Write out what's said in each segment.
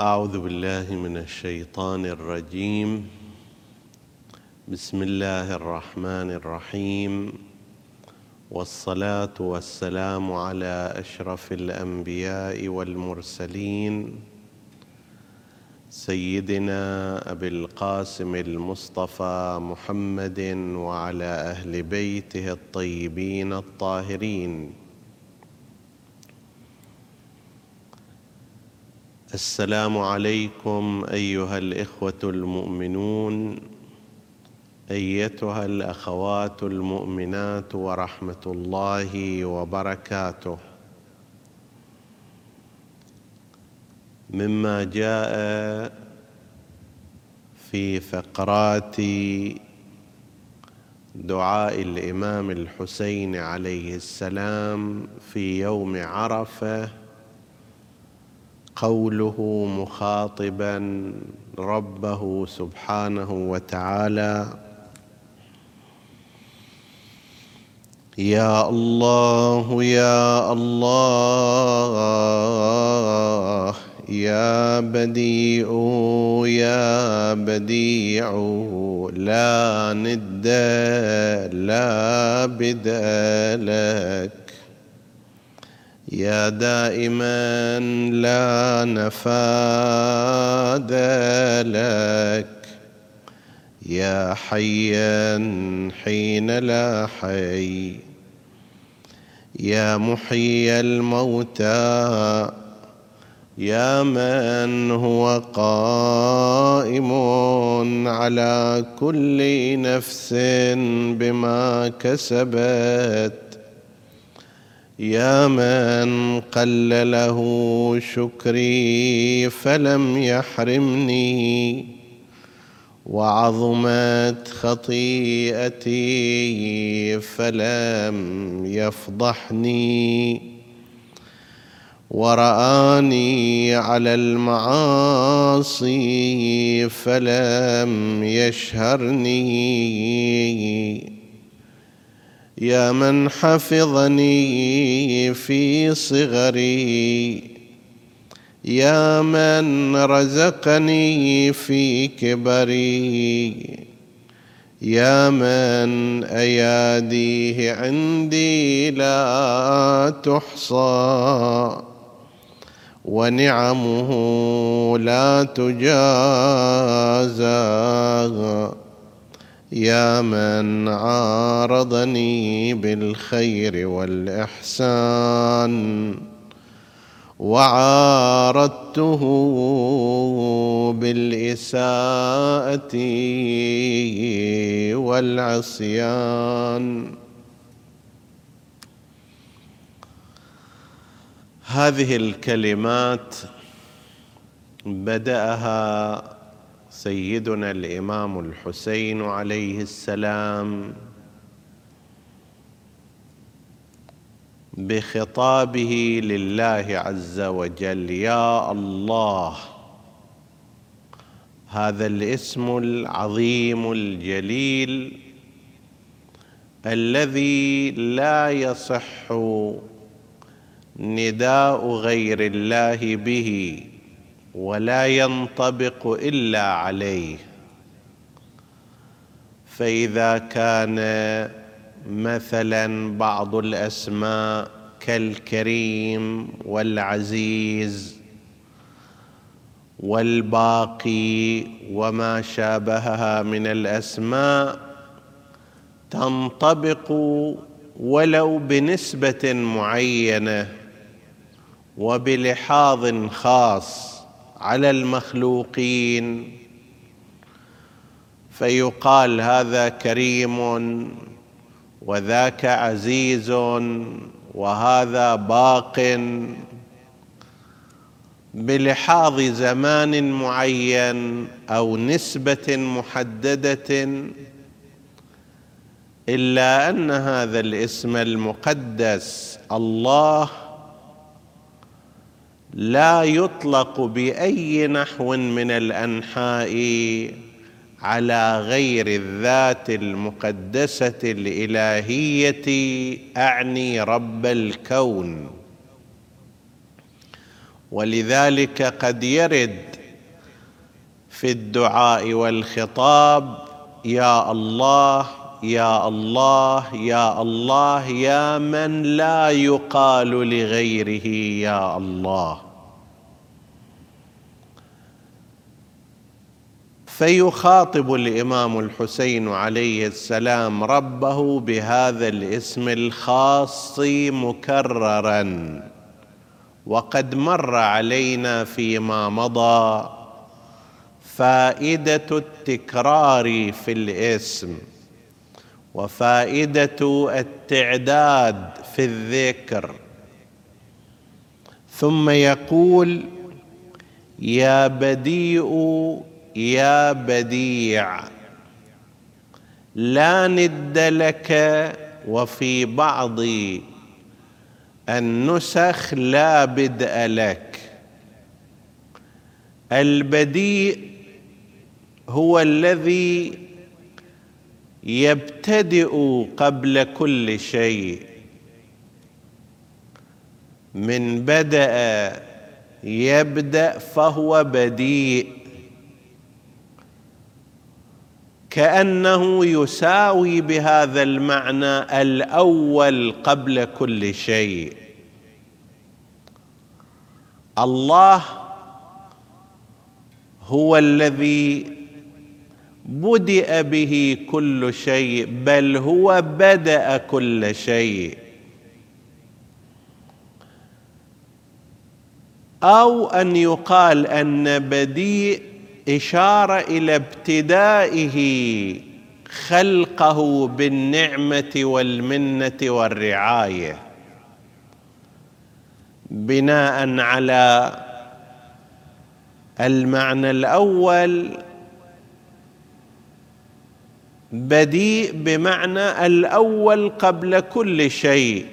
أعوذ بالله من الشيطان الرجيم. بسم الله الرحمن الرحيم. والصلاة والسلام على أشرف الأنبياء والمرسلين. سيدنا أبي القاسم المصطفى محمد وعلى أهل بيته الطيبين الطاهرين. السلام عليكم أيها الإخوة المؤمنون أيتها الأخوات المؤمنات ورحمة الله وبركاته. مما جاء في فقرات دعاء الإمام الحسين عليه السلام في يوم عرفة قوله مخاطبا ربه سبحانه وتعالى يا الله يا الله يا بديع يا بديع لا ند لا بدل لك يا دائما لا نفاد لك. يا حيا حين لا حي. يا محيي الموتى. يا من هو قائم على كل نفس بما كسبت. يا من قل له شكري فلم يحرمني وعظمت خطيئتي فلم يفضحني. ورآني على المعاصي فلم يشهرني. يا من حفظني في صغري يا من رزقني في كبري يا من أياديه عندي لا تحصى ونعمه لا تجازى. يا من عارضني بالخير والإحسان وعارضته بالإساءة والعصيان. هذه الكلمات بدأها سيدنا الإمام الحسين عليه السلام بخطابه لله عز وجل يا الله هذا الاسم العظيم الجليل الذي لا يصح نداء غير الله به ولا ينطبق إلا عليه. فإذا كان مثلا بعض الأسماء كالكريم والعزيز والباقي وما شابهها من الأسماء تنطبق ولو بنسبة معينة وبلحاظ خاص. على المخلوقين. فيقال هذا كريم وذاك عزيز وهذا باق. بلحاظ زمان معين أو نسبة محددة إلا أن هذا الاسم المقدس الله لا يطلق بأي نحو من الأنحاء على غير الذات المقدسة الإلهية أعني رب الكون. ولذلك قد يرد في الدعاء والخطاب يا الله يا الله يا الله يا من لا يقال لغيره يا الله. فيخاطب الإمام الحسين عليه السلام ربه بهذا الاسم الخاص مكررا. وقد مر علينا فيما مضى فائدة التكرار في الاسم. وفائدة التعداد في الذكر. ثم يقول يا بديء يا بديع لا ند لك وفي بعض النسخ لا بدء لك. البديء هو الذي يبتدئ قبل كل شيء. من بدأ يبدأ فهو بديء. كأنه يساوي بهذا المعنى الأول قبل كل شيء. الله هو الذي بدأ به كل شيء بل هو بدأ كل شيء. أو أن يقال أن بديء إشارة إلى ابتدائه خلقه بالنعمة والمنة والرعاية بناء على المعنى الأول بديء بمعنى الأول قبل كل شيء.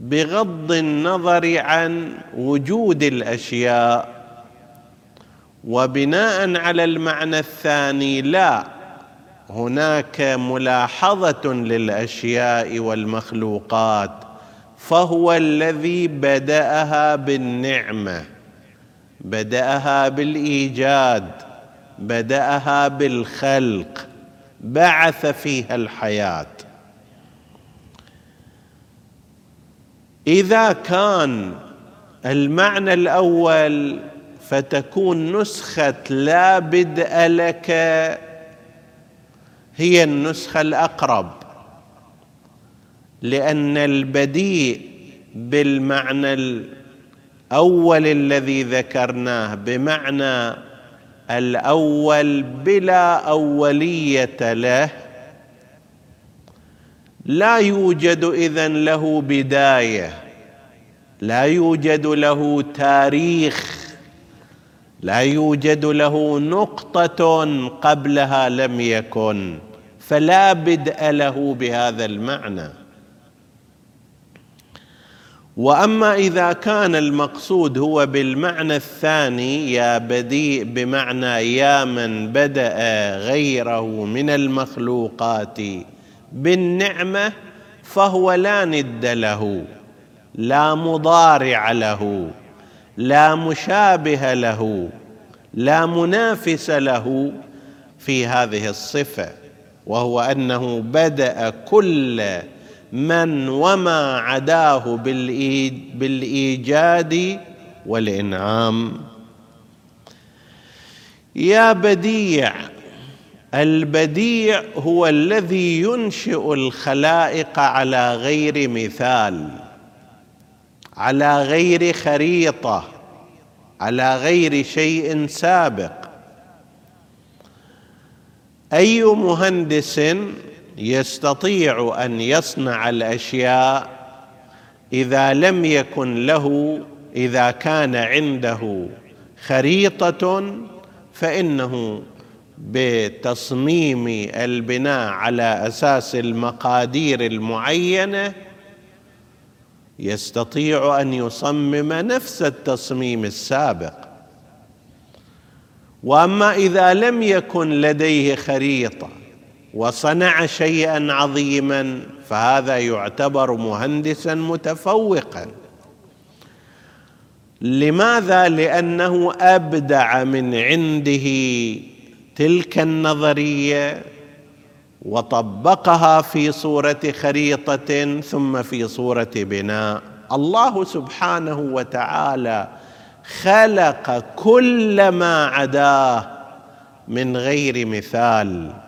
بغض النظر عن وجود الأشياء. وبناء على المعنى الثاني لا هناك ملاحظة للأشياء والمخلوقات فهو الذي بدأها بالنعمة بدأها بالإيجاد. بدأها بالخلق بعث فيها الحياة. إذا كان المعنى الأول فتكون نسخة لا بدء لك هي النسخة الأقرب. لأن البديء بالمعنى الأول الذي ذكرناه بمعنى الأول بلا أولية له لا يوجد إذن له بداية لا يوجد له تاريخ لا يوجد له نقطة قبلها لم يكن فلا بدء له بهذا المعنى. وأما إذا كان المقصود هو بالمعنى الثاني يا بديء بمعنى يا من بدأ غيره من المخلوقات بالنعمة فهو لا ند له لا مضارع له لا مشابه له لا منافس له في هذه الصفة وهو أنه بدأ كل من وما عداه بالإيجاد والإنعام. يا بديع البديع هو الذي ينشئ الخلائق على غير مثال على غير خريطة على غير شيء سابق. أي مهندس يستطيع أن يصنع الأشياء إذا لم يكن له إذا كان عنده خريطة فإنه بتصميم البناء على أساس المقادير المعينة يستطيع أن يصمم نفس التصميم السابق. وأما إذا لم يكن لديه خريطة وصنع شيئا عظيما فهذا يعتبر مهندسا متفوقا. لماذا؟ لأنه أبدع من عنده تلك النظرية وطبقها في صورة خريطة ثم في صورة بناء. الله سبحانه وتعالى خلق كل ما عداه من غير مثال.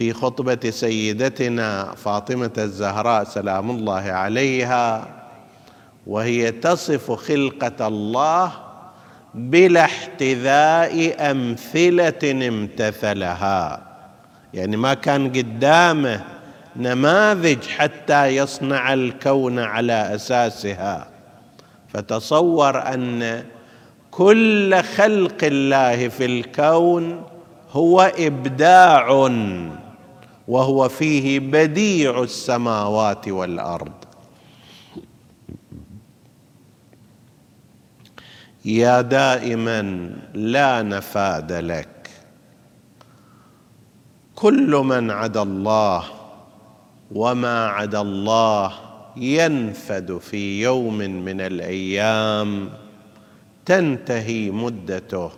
في خطبة سيدتنا فاطمة الزهراء سلام الله عليها وهي تصف خلقة الله بلا احتذاء أمثلة امتثلها. يعني ما كان قدامه نماذج حتى يصنع الكون على أساسها. فتصور أن كل خلق الله في الكون هو إبداع. وهو فيه بديع السماوات والأرض. يا دائما لا نفاد لك. كل من عدا الله وما عدا الله ينفد في يوم من الأيام. تنتهي مدته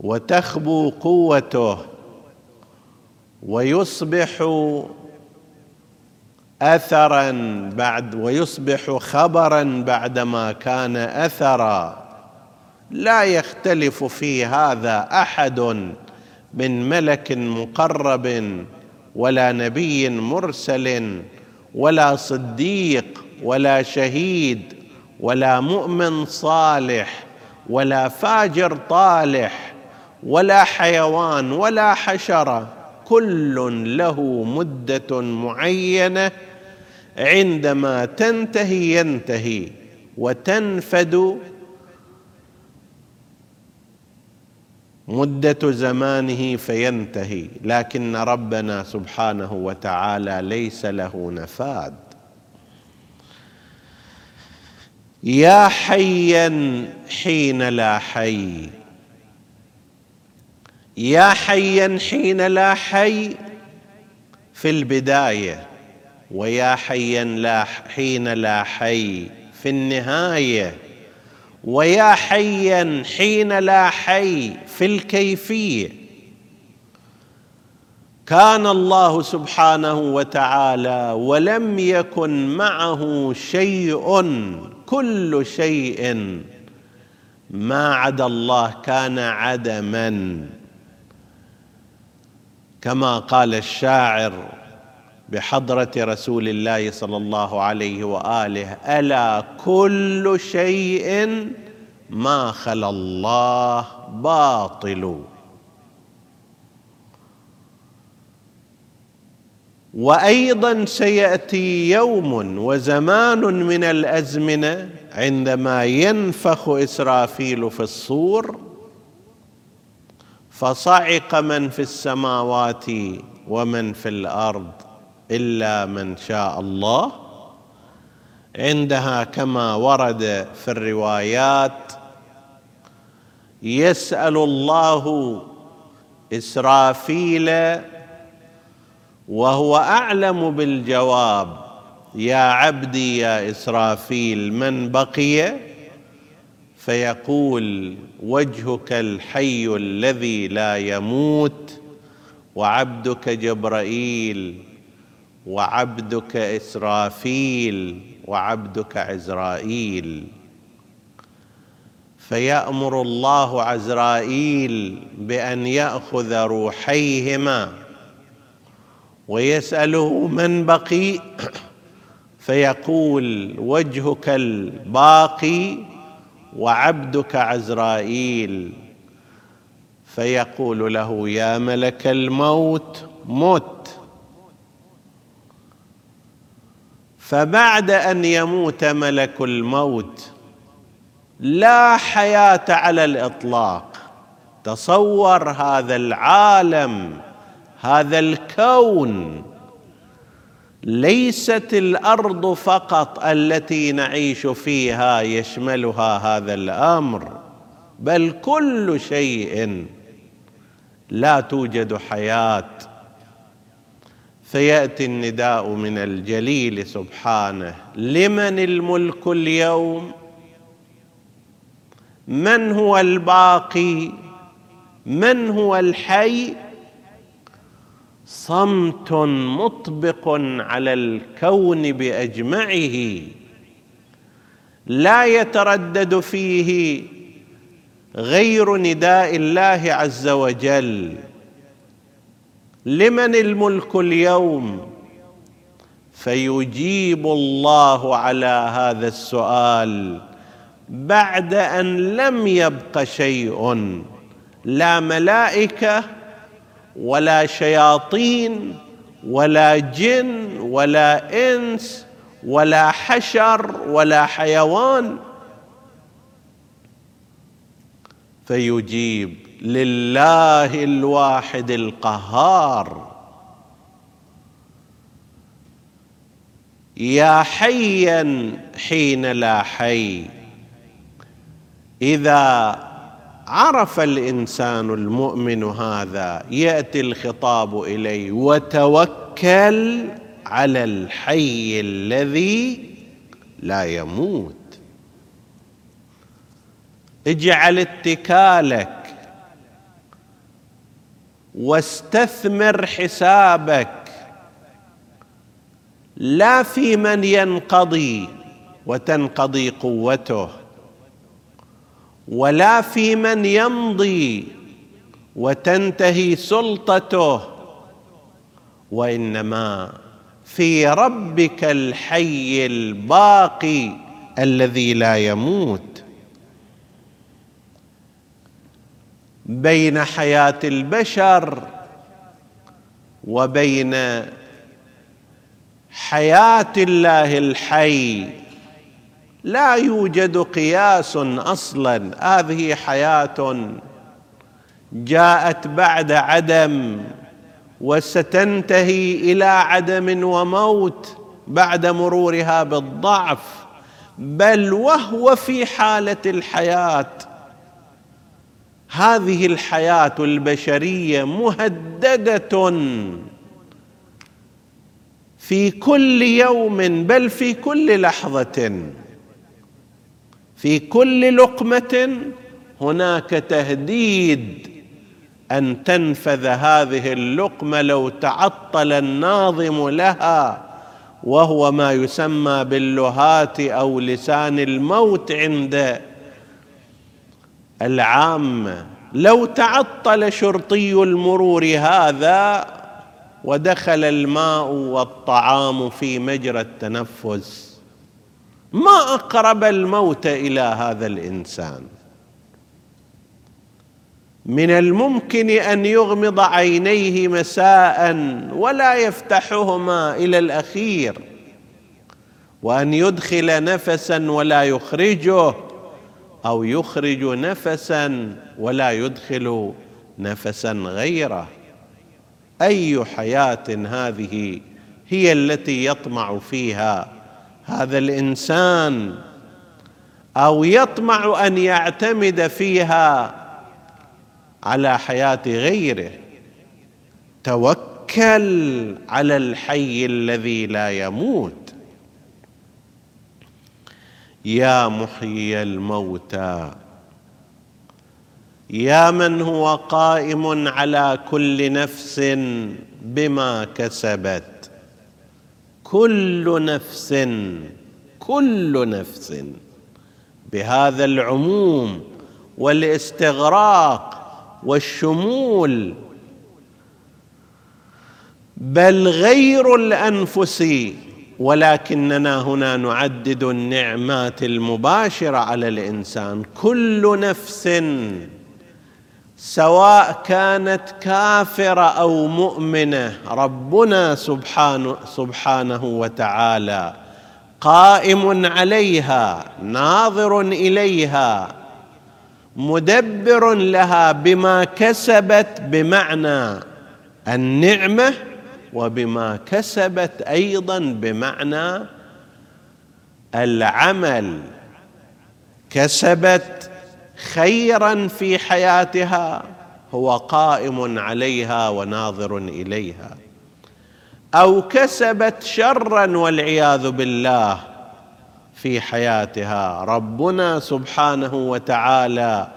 وتخبو قوته ويصبح اثرا بعد ويصبح خبرا بعدما كان اثرا. لا يختلف في هذا أحد من ملك مقرب ولا نبي مرسل ولا صديق ولا شهيد ولا مؤمن صالح ولا فاجر طالح ولا حيوان ولا حشرة. كل له مدة معينة عندما تنتهي ينتهي وتنفد مدة زمانه فينتهي لكن ربنا سبحانه وتعالى ليس له نفاد. يا حيا حين لا حي. يا حيا حين لا حي في البداية ويا حيا لا حين لا حي في النهاية ويا حيا حين لا حي في الكيفية. كان الله سبحانه وتعالى ولم يكن معه شيء كل شيء. ما عدا الله كان عدما. كما قال الشاعر بحضرة رسول الله صلى الله عليه وآله ألا كل شيء ما خلا الله باطل. وأيضا سيأتي يوم وزمان من الأزمنة عندما ينفخ إسرافيل في الصور فصعق من في السماوات ومن في الأرض إلا من شاء الله. عندها كما ورد في الروايات يسأل الله إسرافيل وهو أعلم بالجواب يا عبدي يا إسرافيل من بقي؟ فيقول وجهك الحي الذي لا يموت وعبدك جبرائيل وعبدك إسرافيل وعبدك عزرائيل. فيأمر الله عزرائيل بأن يأخذ روحيهما ويسأله من بقي. فيقول وجهك الباقي وعبدك عزرائيل. فيقول له يا ملك الموت مت. فبعد أن يموت ملك الموت لا حياة على الإطلاق. تصور هذا العالم هذا الكون. ليست الأرض فقط التي نعيش فيها يشملها هذا الأمر بل كل شيء لا توجد حياة. فياتي النداء من الجليل سبحانه لمن الملك اليوم؟ من هو الباقي؟ من هو الحي؟ صمت مطبق على الكون بأجمعه لا يتردد فيه غير نداء الله عز وجل. لمن الملك اليوم؟ فيجيب الله على هذا السؤال بعد أن لم يبق شيء. لا ملائكة ولا شياطين ولا جن ولا إنس ولا حشر ولا حيوان. فيجيب لله الواحد القهار. يا حيا حين لا حي. إذا عرف الإنسان المؤمن هذا يأتي الخطاب إليه وتوكل على الحي الذي لا يموت. اجعل اتكالك واستثمر حسابك. لا في من ينقضي وتنقضي قوته. ولا في من يمضي وتنتهي سلطته وإنما في ربك الحي الباقي الذي لا يموت. بين حياة البشر وبين حياة الله الحي لا يوجد قياس أصلا. هذه حياة جاءت بعد عدم وستنتهي إلى عدم وموت بعد مرورها بالضعف. بل وهو في حالة الحياة. هذه الحياة البشرية مهددة في كل يوم بل في كل لحظة. في كل لقمة هناك تهديد أن تنفذ هذه اللقمة لو تعطل الناظم لها وهو ما يسمى باللهات أو لسان الموت عند العامه لو تعطل شرطي المرور هذا ودخل الماء والطعام في مجرى التنفس. ما أقرب الموت إلى هذا الإنسان؟ من الممكن أن يغمض عينيه مساء ولا يفتحهما إلى الأخير وأن يدخل نفسا ولا يخرجه أو يخرج نفسا ولا يدخل نفسا غيره. أي حياة هذه هي التي يطمع فيها هذا الإنسان أو يطمع أن يعتمد فيها على حياة غيره. توكل على الحي الذي لا يموت. يا محيي الموتى. يا من هو قائم على كل نفس بما كسبت. كل نفس كل نفس بهذا العموم والاستغراق والشمول. بل غير الأنفس ولكننا هنا نعدد النعمات المباشرة على الإنسان. كل نفس سواء كانت كافرة أو مؤمنة ربنا سبحانه سبحانه وتعالى قائم عليها ناظر إليها مدبر لها بما كسبت بمعنى النعمة وبما كسبت أيضا بمعنى العمل. كسبت خيرا في حياتها هو قائم عليها وناظر إليها. أو كسبت شرا والعياذ بالله في حياتها. ربنا سبحانه وتعالى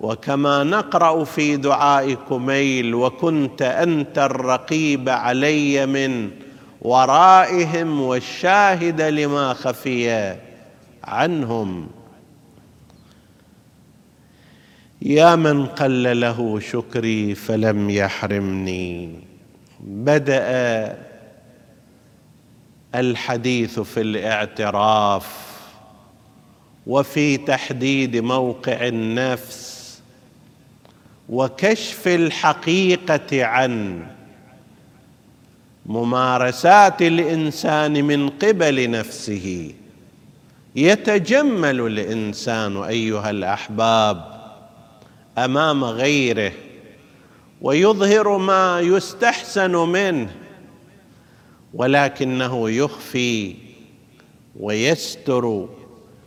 وكما نقرأ في دعاء كميل وكنت أنت الرقيب علي من ورائهم والشاهد لما خفي عنهم. يا من قل له شكري فلم يحرمني. بدأ الحديث في الاعتراف وفي تحديد موقع النفس وكشف الحقيقة عن ممارسات الإنسان من قبل نفسه. يتجمل الإنسان أيها الأحباب أمام غيره ويظهر ما يستحسن منه ولكنه يخفي ويستر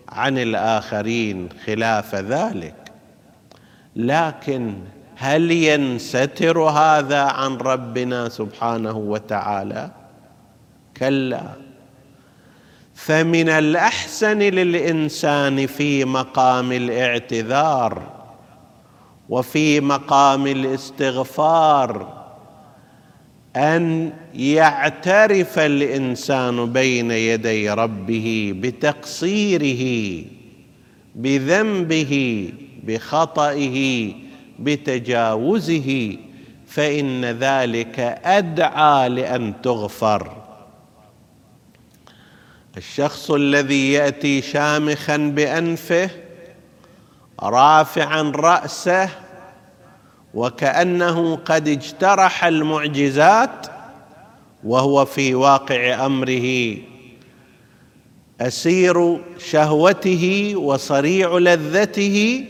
عن الآخرين خلاف ذلك. لكن هل ينستر هذا عن ربنا سبحانه وتعالى؟ كلا. فمن الأحسن للإنسان في مقام الاعتذار وفي مقام الاستغفار أن يعترف الإنسان بين يدي ربه بتقصيره بذنبه بخطئه بتجاوزه فإن ذلك أدعى لأن تغفر. الشخص الذي يأتي شامخا بأنفه رافعا رأسه وكأنه قد اجترح المعجزات وهو في واقع أمره. أسير شهوته وصريع لذته.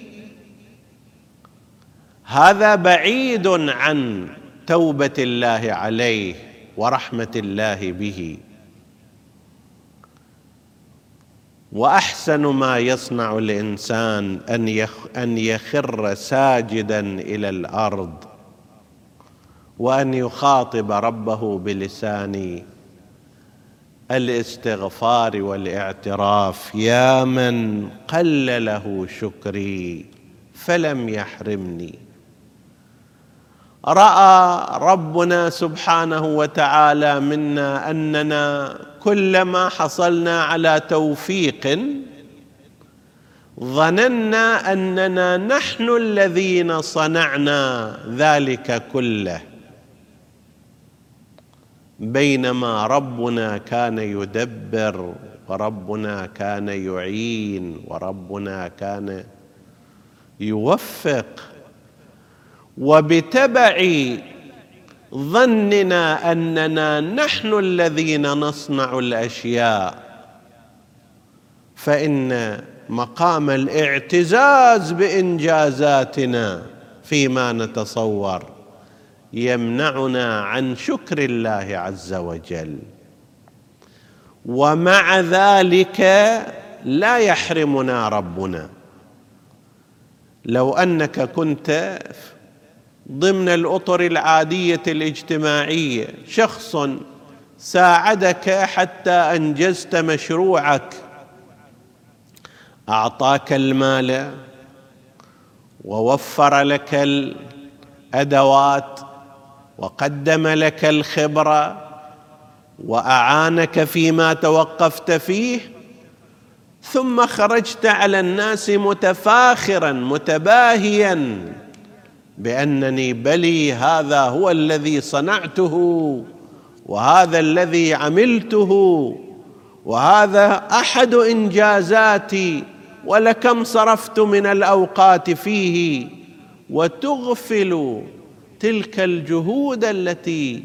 هذا بعيد عن توبة الله عليه ورحمة الله به. وأحسن ما يصنع الإنسان أن أن يخر ساجدا إلى الأرض وأن يخاطب ربه بلسان الاستغفار والاعتراف. يا من قل له شكري فلم يحرمني. رأى ربنا سبحانه وتعالى منا أننا كلما حصلنا على توفيق ظننا أننا نحن الذين صنعنا ذلك كله بينما ربنا كان يدبر وربنا كان يعين وربنا كان يوفق وبتبع ظننا أننا نحن الذين نصنع الأشياء. فإن مقام الاعتزاز بإنجازاتنا فيما نتصور يمنعنا عن شكر الله عز وجل. ومع ذلك لا يحرمنا ربنا. لو أنك كنت ضمن الأطر العادية الاجتماعية. شخص ساعدك حتى أنجزت مشروعك. أعطاك المال ووفر لك الأدوات وقدم لك الخبرة وأعانك فيما توقفت فيه. ثم خرجت على الناس متفاخرا متباهيا. بأنني بلي هذا هو الذي صنعته وهذا الذي عملته وهذا أحد إنجازاتي ولكم صرفت من الأوقات فيه وتغفل تلك الجهود التي